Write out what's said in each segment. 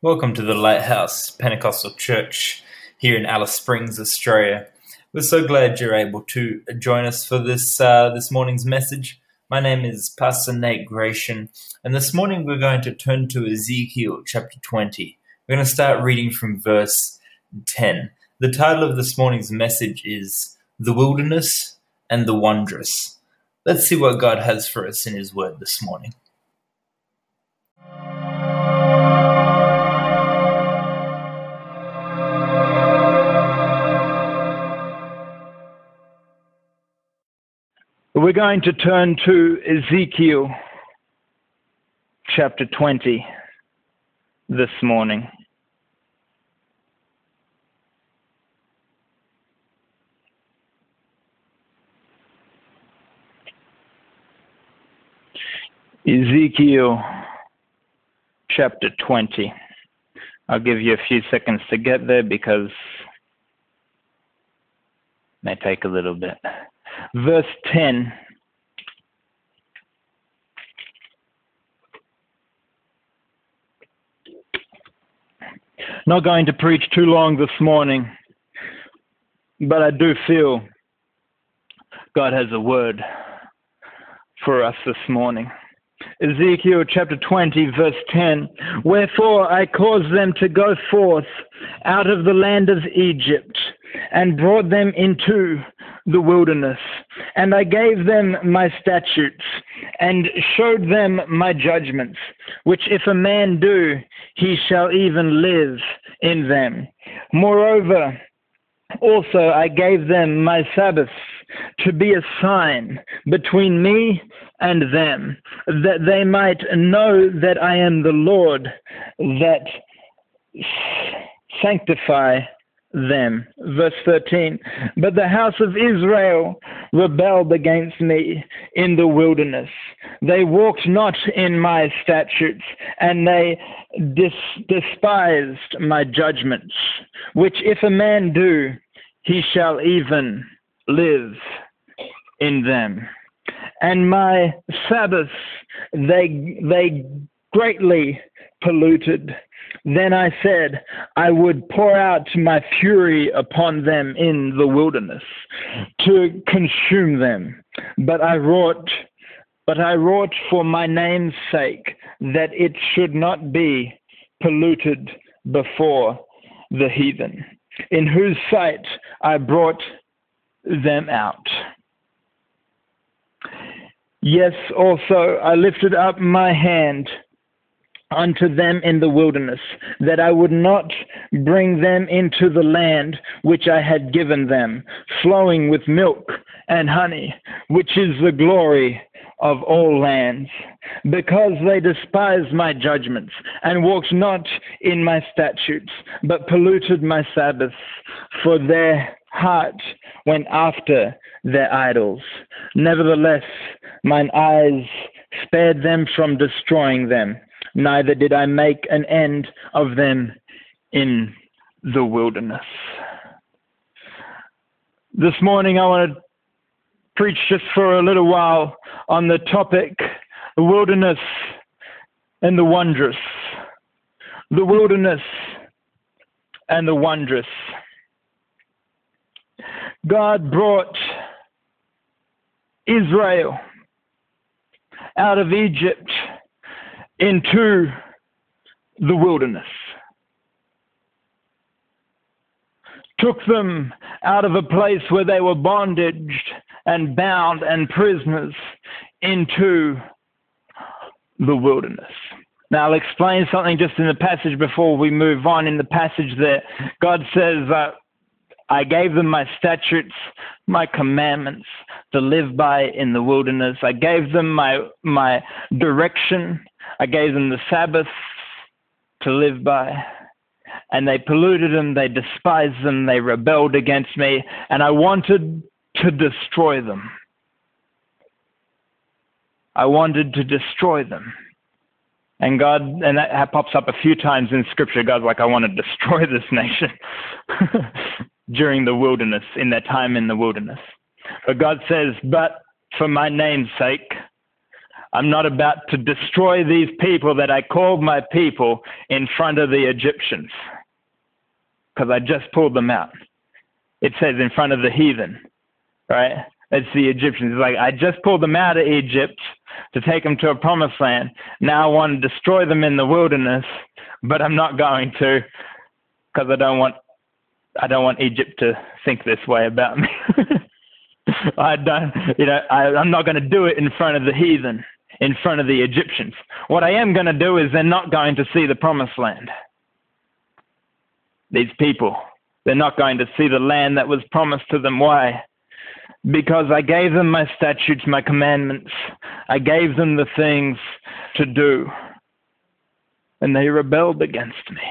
Welcome to the Lighthouse Pentecostal Church here in Alice Springs, Australia. We're so glad you're able to join us for this uh, this morning's message. My name is Pastor Nate Gratian, and this morning we're going to turn to Ezekiel chapter 20. We're going to start reading from verse 10. The title of this morning's message is The Wilderness and the Wondrous. Let's see what God has for us in His Word this morning. We're going to turn to Ezekiel chapter 20 this morning. Ezekiel chapter 20. I'll give you a few seconds to get there because it may take a little bit verse 10. Not going to preach too long this morning, but I do feel God has a word for us this morning. Ezekiel chapter 20, verse 10. Wherefore I caused them to go forth out of the land of Egypt and brought them into the wilderness. And I gave them my statutes and showed them my judgments, which if a man do, he shall even live in them. Moreover, also I gave them my Sabbaths to be a sign between me and them, that they might know that I am the Lord, that sanctify them. Verse 13 But the house of Israel rebelled against me in the wilderness. They walked not in my statutes, and they dis- despised my judgments, which if a man do, he shall even live in them. And my Sabbaths they they greatly polluted then I said, I would pour out my fury upon them in the wilderness to consume them. But I wrought, but I wrought for my name's sake that it should not be polluted before the heathen, in whose sight I brought them out. Yes, also I lifted up my hand unto them in the wilderness, that I would not bring them into the land which I had given them, flowing with milk and honey, which is the glory of all lands, because they despised my judgments and walked not in my statutes, but polluted my Sabbaths, for their heart went after their idols. Nevertheless, mine eyes spared them from destroying them neither did I make an end of them in the wilderness. This morning, I want to preach just for a little while on the topic the wilderness and the wondrous. The wilderness and the wondrous. God brought Israel out of Egypt into the wilderness, took them out of a place where they were bondaged and bound and prisoners into the wilderness. Now, I'll explain something just in the passage before we move on. In the passage there, God says, uh, I gave them my statutes, my commandments to live by in the wilderness. I gave them my, my direction I gave them the Sabbath to live by. And they polluted them, they despised them, they rebelled against me, and I wanted to destroy them. I wanted to destroy them. And God, and that pops up a few times in Scripture. God's like, I want to destroy this nation during the wilderness, in their time in the wilderness. But God says, But for my name's sake, I'm not about to destroy these people that I called my people in front of the Egyptians because I just pulled them out. It says in front of the heathen, right? It's the Egyptians. It's like, I just pulled them out of Egypt to take them to a promised land. Now I want to destroy them in the wilderness, but I'm not going to because I don't want I don't want Egypt to think this way about me. I don't, you know, I, I'm not going to do it in front of the heathen, in front of the Egyptians. What I am going to do is they're not going to see the promised land. These people, they're not going to see the land that was promised to them. Why? Because I gave them my statutes, my commandments. I gave them the things to do. And they rebelled against me.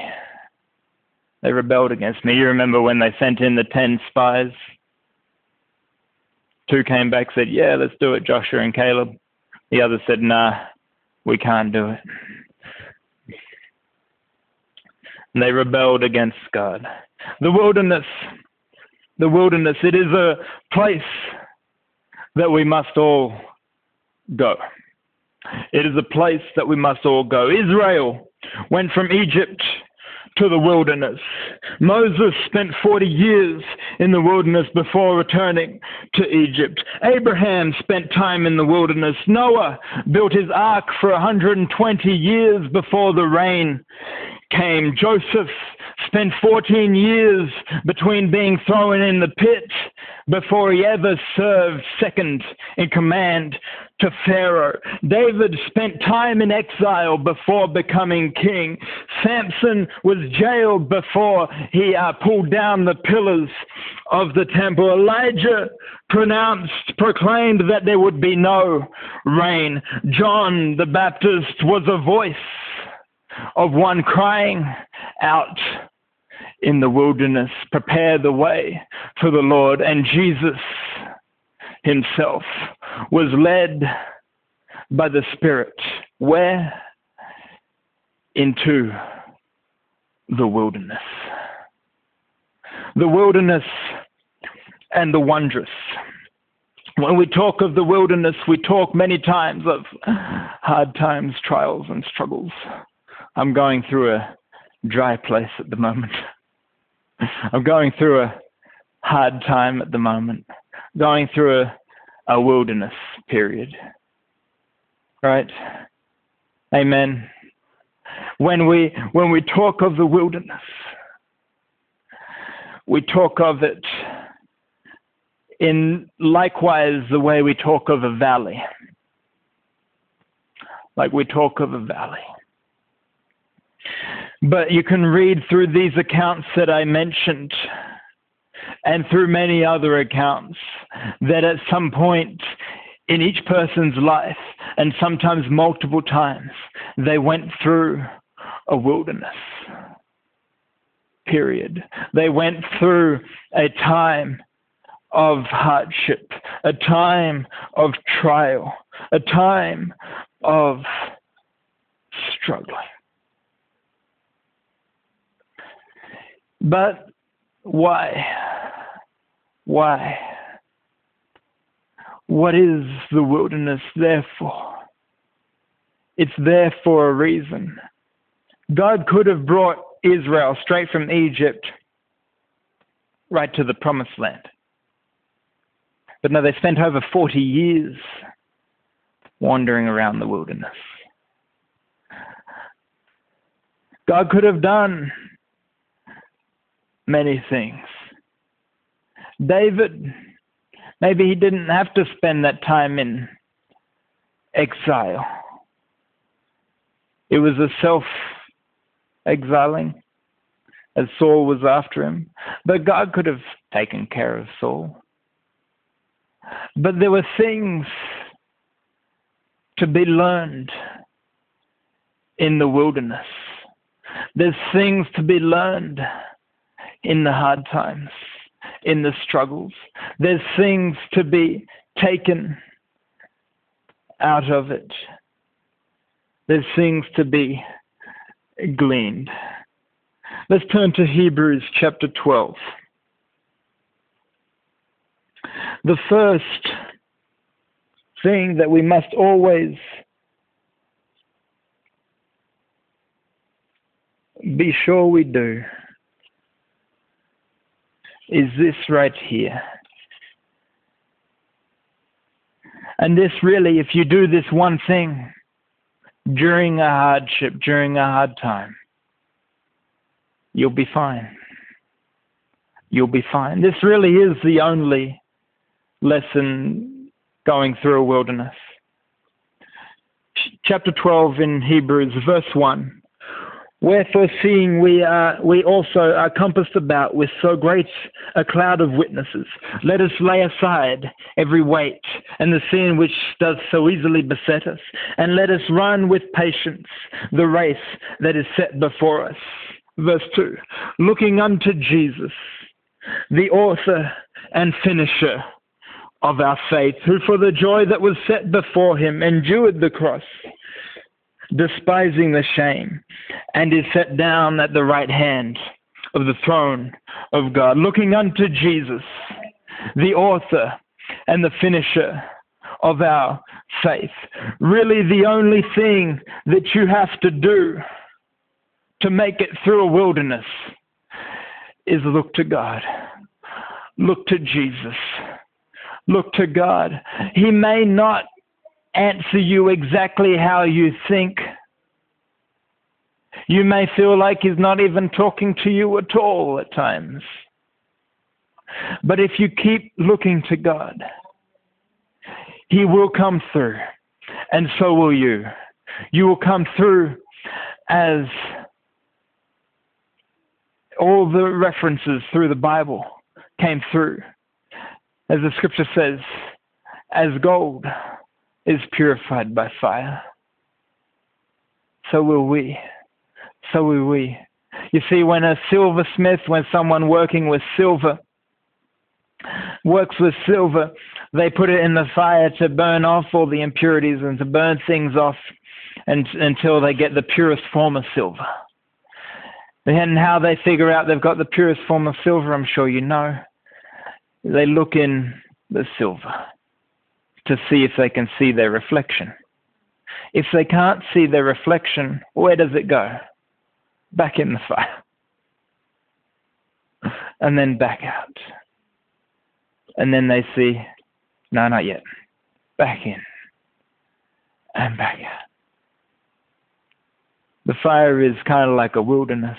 They rebelled against me. You remember when they sent in the 10 spies? Two came back, said, Yeah, let's do it, Joshua and Caleb. The other said, Nah, we can't do it. And they rebelled against God. The wilderness, the wilderness, it is a place that we must all go. It is a place that we must all go. Israel went from Egypt to the wilderness. Moses spent 40 years in the wilderness before returning to Egypt. Abraham spent time in the wilderness. Noah built his ark for 120 years before the rain came. Joseph spent 14 years between being thrown in the pit before he ever served second in command to Pharaoh. David spent time in exile before becoming king. Samson was jailed before he uh, pulled down the pillars of the temple. Elijah pronounced, proclaimed that there would be no rain. John the Baptist was a voice of one crying out in the wilderness, prepare the way for the Lord. And Jesus himself was led by the Spirit. Where? Into the wilderness. The wilderness and the wondrous. When we talk of the wilderness, we talk many times of hard times, trials, and struggles. I'm going through a dry place at the moment. I'm going through a hard time at the moment, going through a, a wilderness period. Right? Amen. When we when we talk of the wilderness, we talk of it in likewise the way we talk of a valley. Like we talk of a valley. But you can read through these accounts that I mentioned and through many other accounts that at some point in each person's life, and sometimes multiple times, they went through a wilderness. Period. They went through a time of hardship, a time of trial, a time of struggling. But why? Why? What is the wilderness there for? It's there for a reason. God could have brought Israel straight from Egypt right to the promised land. But no, they spent over 40 years wandering around the wilderness. God could have done many things. David, maybe he didn't have to spend that time in exile. It was a self exiling as Saul was after him. But God could have taken care of Saul. But there were things to be learned in the wilderness. There's things to be learned in the hard times, in the struggles. There's things to be taken out of it, there's things to be gleaned. Let's turn to Hebrews chapter 12. The first thing that we must always be sure we do is this right here. And this really, if you do this one thing during a hardship, during a hard time, you'll be fine. You'll be fine. This really is the only lesson going through a wilderness. Chapter 12 in Hebrews, verse 1. Wherefore, seeing we are, we also are compassed about with so great a cloud of witnesses, let us lay aside every weight and the sin which does so easily beset us, and let us run with patience the race that is set before us. Verse 2 Looking unto Jesus, the author and finisher of our faith, who for the joy that was set before him endured the cross, despising the shame, and is set down at the right hand of the throne of God, looking unto Jesus, the author and the finisher of our faith. Really, the only thing that you have to do to make it through a wilderness is look to God. Look to Jesus. Look to God. He may not answer you exactly how you think. You may feel like He's not even talking to you at all at times. But if you keep looking to God, He will come through, and so will you. You will come through as all the references through the Bible came through. As the scripture says, as gold is purified by fire, so will we. So will we. You see, when a silversmith, when someone working with silver, works with silver, they put it in the fire to burn off all the impurities and to burn things off and, until they get the purest form of silver. And how they figure out they've got the purest form of silver, I'm sure you know. They look in the silver to see if they can see their reflection. If they can't see their reflection, where does it go? Back in the fire. And then back out. And then they see, no, not yet. Back in. And back out. The fire is kind of like a wilderness.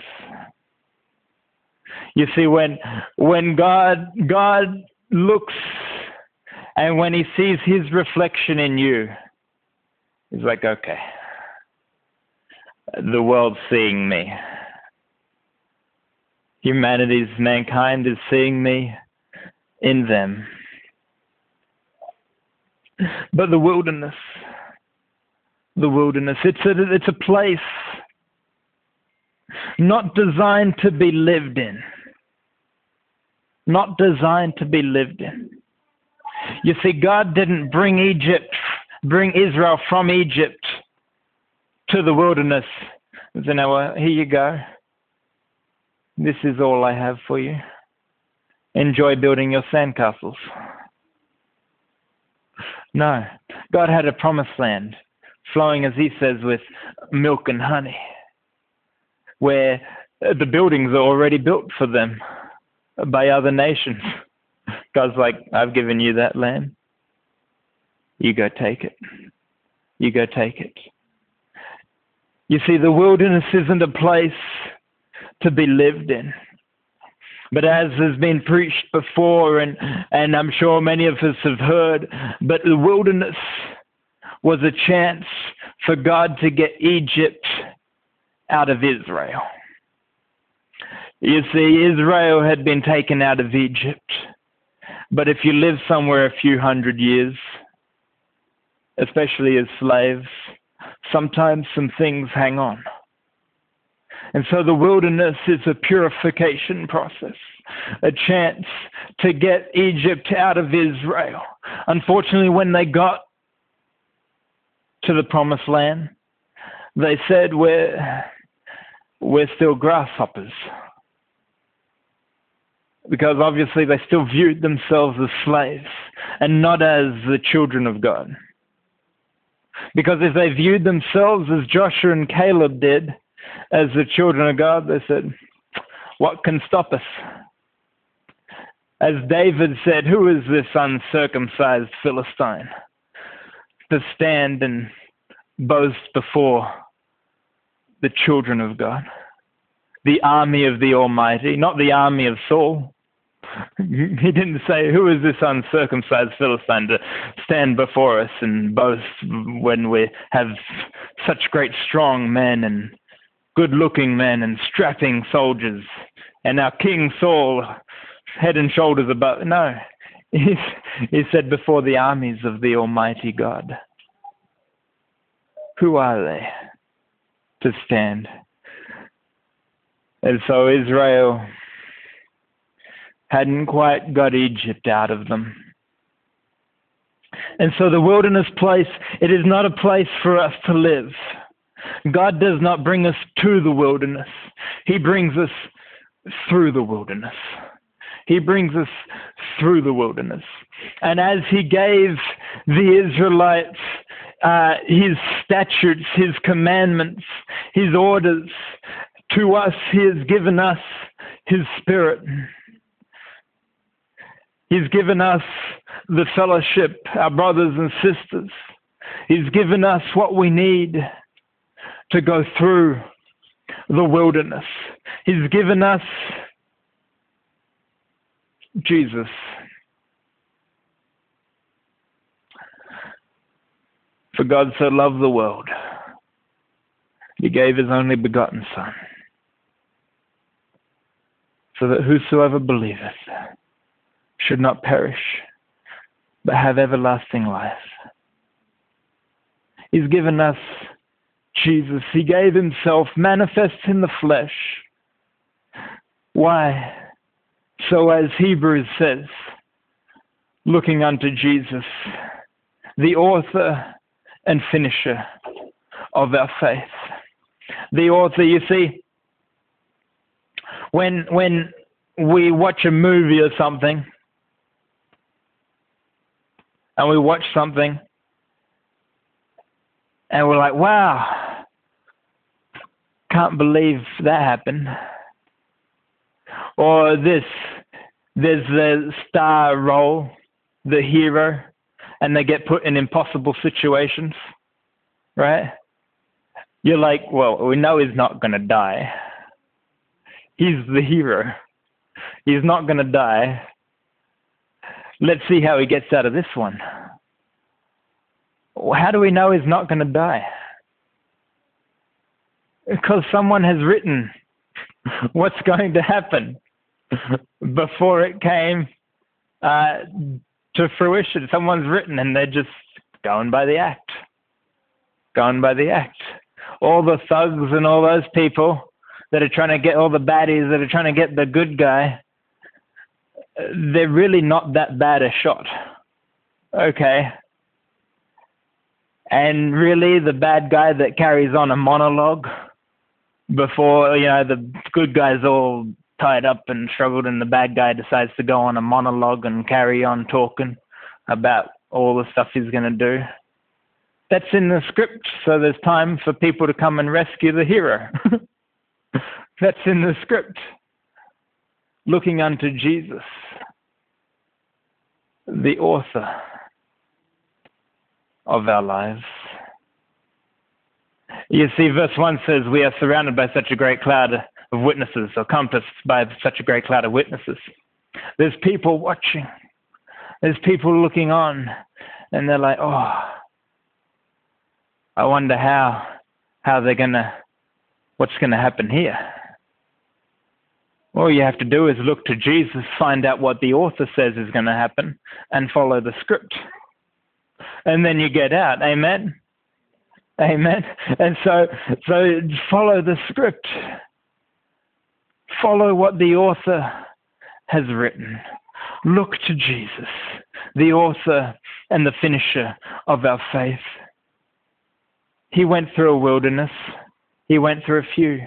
You see, when when God God looks and when he sees his reflection in you, he's like, okay, the world's seeing me. Humanity's mankind is seeing me in them. But the wilderness, the wilderness, it's a, it's a place not designed to be lived in. Not designed to be lived in. You see, God didn't bring Egypt, bring Israel from Egypt to the wilderness. You know, uh, here you go. This is all I have for you. Enjoy building your sandcastles. No, God had a promised land flowing, as He says, with milk and honey where the buildings are already built for them by other nations. God's like, I've given you that land. You go take it. You go take it. You see, the wilderness isn't a place to be lived in. But as has been preached before, and, and I'm sure many of us have heard, but the wilderness was a chance for God to get Egypt out of Israel. You see, Israel had been taken out of Egypt. But if you live somewhere a few hundred years, especially as slaves, sometimes some things hang on. And so the wilderness is a purification process, a chance to get Egypt out of Israel. Unfortunately, when they got to the promised land, they said, We're, we're still grasshoppers. Because obviously they still viewed themselves as slaves and not as the children of God. Because if they viewed themselves as Joshua and Caleb did, as the children of God, they said, What can stop us? As David said, Who is this uncircumcised Philistine to stand and boast before the children of God? The army of the Almighty, not the army of Saul. He didn't say, Who is this uncircumcised Philistine to stand before us and boast when we have such great strong men and good looking men and strapping soldiers and our King Saul head and shoulders above? No. He, he said, Before the armies of the Almighty God. Who are they to stand? And so Israel hadn't quite got Egypt out of them. And so the wilderness place, it is not a place for us to live. God does not bring us to the wilderness. He brings us through the wilderness. He brings us through the wilderness. And as he gave the Israelites uh, his statutes, his commandments, his orders, to us, he has given us his spirit. He's given us the fellowship, our brothers and sisters. He's given us what we need to go through the wilderness. He's given us Jesus. For God so loved the world, he gave his only begotten Son, so that whosoever believeth should not perish, but have everlasting life. He's given us Jesus. He gave himself manifest in the flesh. Why? So, as Hebrews says, looking unto Jesus, the author and finisher of our faith. The author, you see, when when we watch a movie or something, and we watch something and we're like, wow, can't believe that happened. Or this, there's the star role, the hero, and they get put in impossible situations, right? You're like, well, we know he's not going to die. He's the hero. He's not going to die. Let's see how he gets out of this one. How do we know he's not going to die? Because someone has written what's going to happen before it came uh, to fruition. Someone's written and they're just going by the act. Going by the act. All the thugs and all those people that are trying to get all the baddies that are trying to get the good guy they're really not that bad a shot. Okay. And really, the bad guy that carries on a monologue before, you know, the good guy's all tied up and struggled, and the bad guy decides to go on a monologue and carry on talking about all the stuff he's going to do. That's in the script, so there's time for people to come and rescue the hero. That's in the script. Looking unto Jesus the author of our lives. You see, verse 1 says, We are surrounded by such a great cloud of witnesses, or compassed by such a great cloud of witnesses. There's people watching, there's people looking on, and they're like, Oh, I wonder how, how they're going to, what's going to happen here. All you have to do is look to Jesus, find out what the author says is going to happen, and follow the script. And then you get out. Amen. Amen. And so, so follow the script. Follow what the author has written. Look to Jesus, the author and the finisher of our faith. He went through a wilderness. He went through a few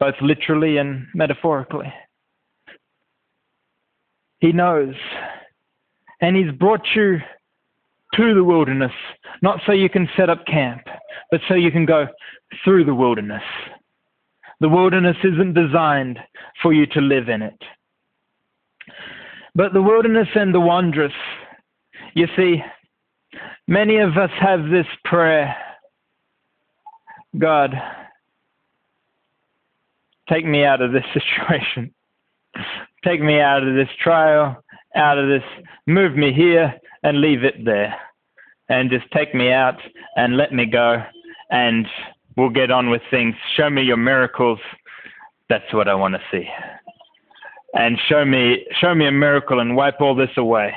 both literally and metaphorically. He knows. And He's brought you to the wilderness, not so you can set up camp, but so you can go through the wilderness. The wilderness isn't designed for you to live in it. But the wilderness and the wondrous, you see, many of us have this prayer God, take me out of this situation. Take me out of this trial, out of this, move me here and leave it there. And just take me out and let me go and we'll get on with things. Show me your miracles. That's what I want to see. And show me show me a miracle and wipe all this away.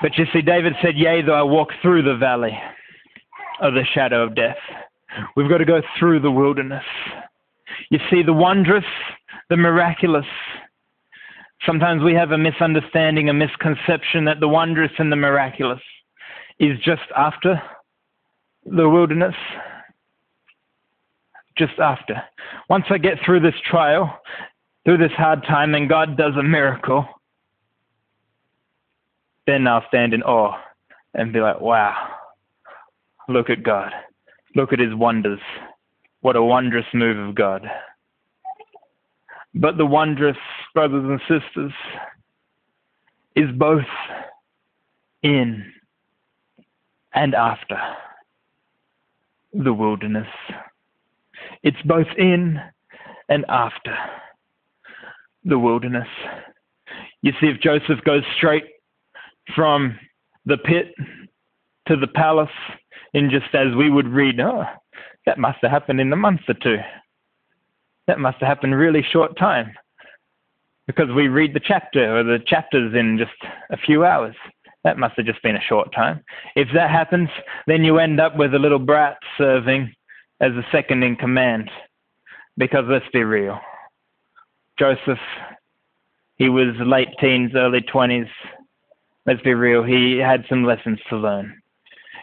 But you see, David said, Yea, though I walk through the valley of the shadow of death. We've got to go through the wilderness. You see, the wondrous, the miraculous. Sometimes we have a misunderstanding, a misconception that the wondrous and the miraculous is just after the wilderness. Just after. Once I get through this trial, through this hard time, and God does a miracle, then I'll stand in awe and be like, wow, look at God. Look at his wonders. What a wondrous move of God. But the wondrous, brothers and sisters, is both in and after the wilderness. It's both in and after the wilderness. You see, if Joseph goes straight from the pit to the palace, in just as we would read, oh, that must have happened in a month or two. That must have happened really short time. Because we read the chapter or the chapters in just a few hours. That must have just been a short time. If that happens, then you end up with a little brat serving as a second in command. Because let's be real. Joseph, he was late teens, early 20s. Let's be real, he had some lessons to learn.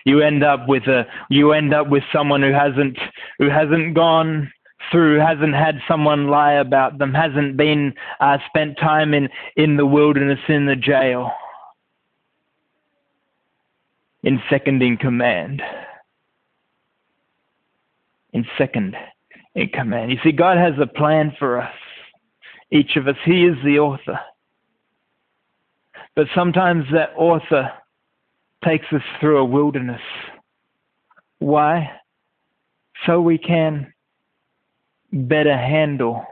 You end up with a you end up with someone who hasn't who hasn't gone through, hasn't had someone lie about them, hasn't been uh, spent time in in the wilderness in the jail in second in command. In second in command. You see, God has a plan for us, each of us. He is the author. But sometimes that author takes us through a wilderness. Why? So we can better handle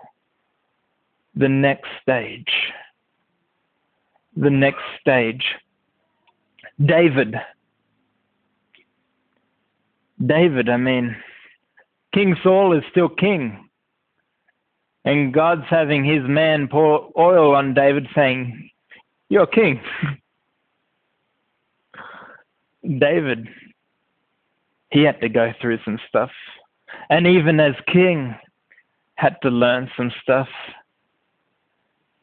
the next stage. The next stage. David David, I mean, King Saul is still king. And God's having his man pour oil on David, saying, You're king. David, he had to go through some stuff. And even as king, had to learn some stuff.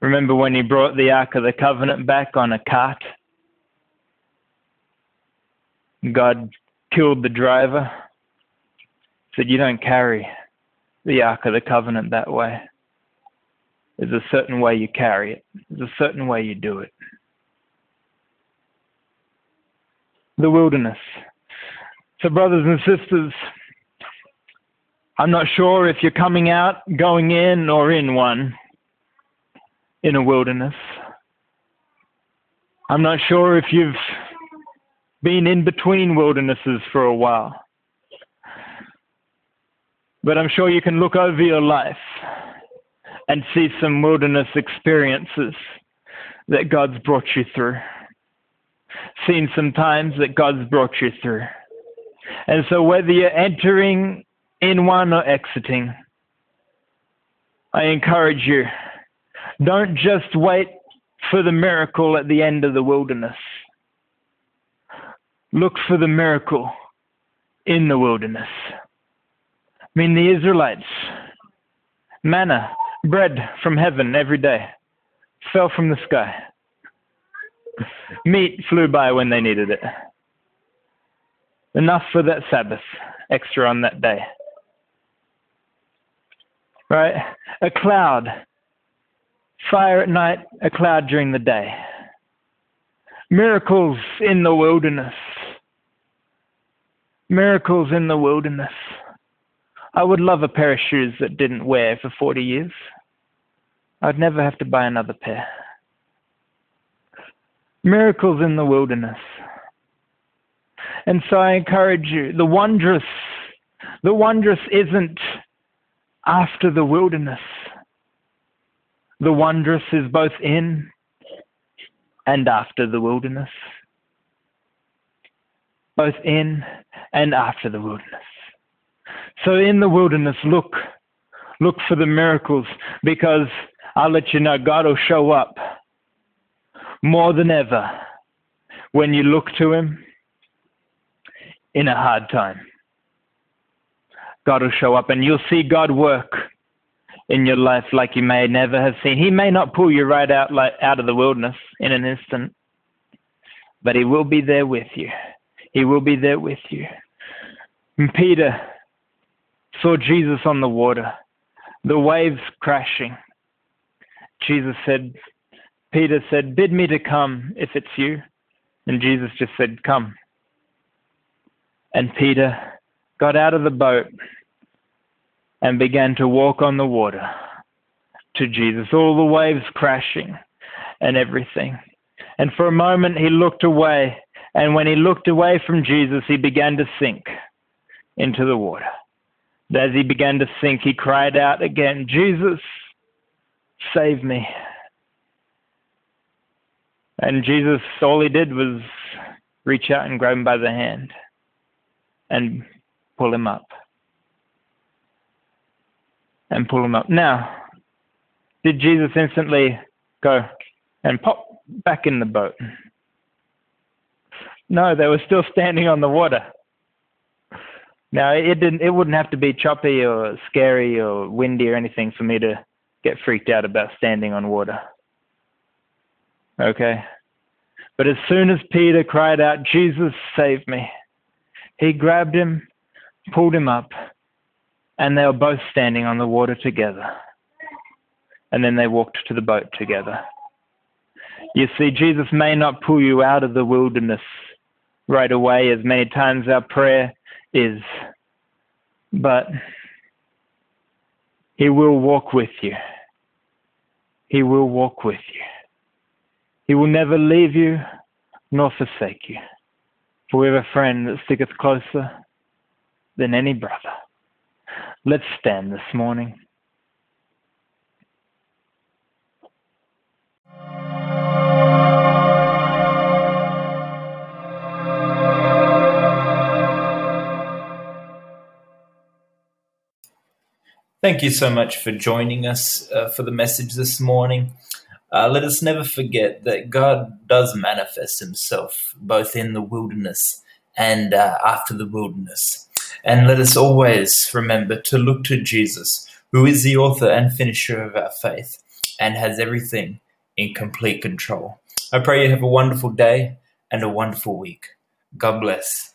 Remember when he brought the Ark of the Covenant back on a cart? God killed the driver, said, You don't carry the Ark of the Covenant that way. There's a certain way you carry it, there's a certain way you do it. The wilderness. So, brothers and sisters, I'm not sure if you're coming out, going in, or in one in a wilderness. I'm not sure if you've been in between wildernesses for a while. But I'm sure you can look over your life and see some wilderness experiences that God's brought you through. Seen some times that God's brought you through. And so whether you're entering in one or exiting, I encourage you, don't just wait for the miracle at the end of the wilderness. Look for the miracle in the wilderness. I mean, the Israelites, manna, bread from heaven every day, fell from the sky. Meat flew by when they needed it. Enough for that Sabbath, extra on that day. Right? A cloud. Fire at night, a cloud during the day. Miracles in the wilderness. Miracles in the wilderness. I would love a pair of shoes that didn't wear for 40 years. I'd never have to buy another pair. Miracles in the wilderness. And so I encourage you, the wondrous, the wondrous isn't after the wilderness. The wondrous is both in and after the wilderness. Both in and after the wilderness. So in the wilderness, look, look for the miracles because I'll let you know God will show up more than ever when you look to Him in a hard time. God will show up and you'll see God work in your life like you may never have seen. He may not pull you right out like out of the wilderness in an instant, but he will be there with you. He will be there with you. And Peter saw Jesus on the water, the waves crashing. Jesus said, Peter said, Bid me to come if it's you. And Jesus just said, Come. And Peter got out of the boat and began to walk on the water to Jesus, all the waves crashing and everything. And for a moment he looked away, and when he looked away from Jesus, he began to sink into the water. As he began to sink, he cried out again, Jesus, save me. And Jesus, all he did was reach out and grab him by the hand and pull him up. And pull him up. Now, did Jesus instantly go and pop back in the boat? No, they were still standing on the water. Now it didn't it wouldn't have to be choppy or scary or windy or anything for me to get freaked out about standing on water. Okay? But as soon as Peter cried out, Jesus, save me, he grabbed him, pulled him up, and they were both standing on the water together. And then they walked to the boat together. You see, Jesus may not pull you out of the wilderness right away, as many times our prayer is, but He will walk with you. He will walk with you. He will never leave you nor forsake you. For we have a friend that sticketh closer than any brother. Let's stand this morning. Thank you so much for joining us uh, for the message this morning. Uh, let us never forget that God does manifest himself both in the wilderness and uh, after the wilderness. And let us always remember to look to Jesus, who is the author and finisher of our faith and has everything in complete control. I pray you have a wonderful day and a wonderful week. God bless.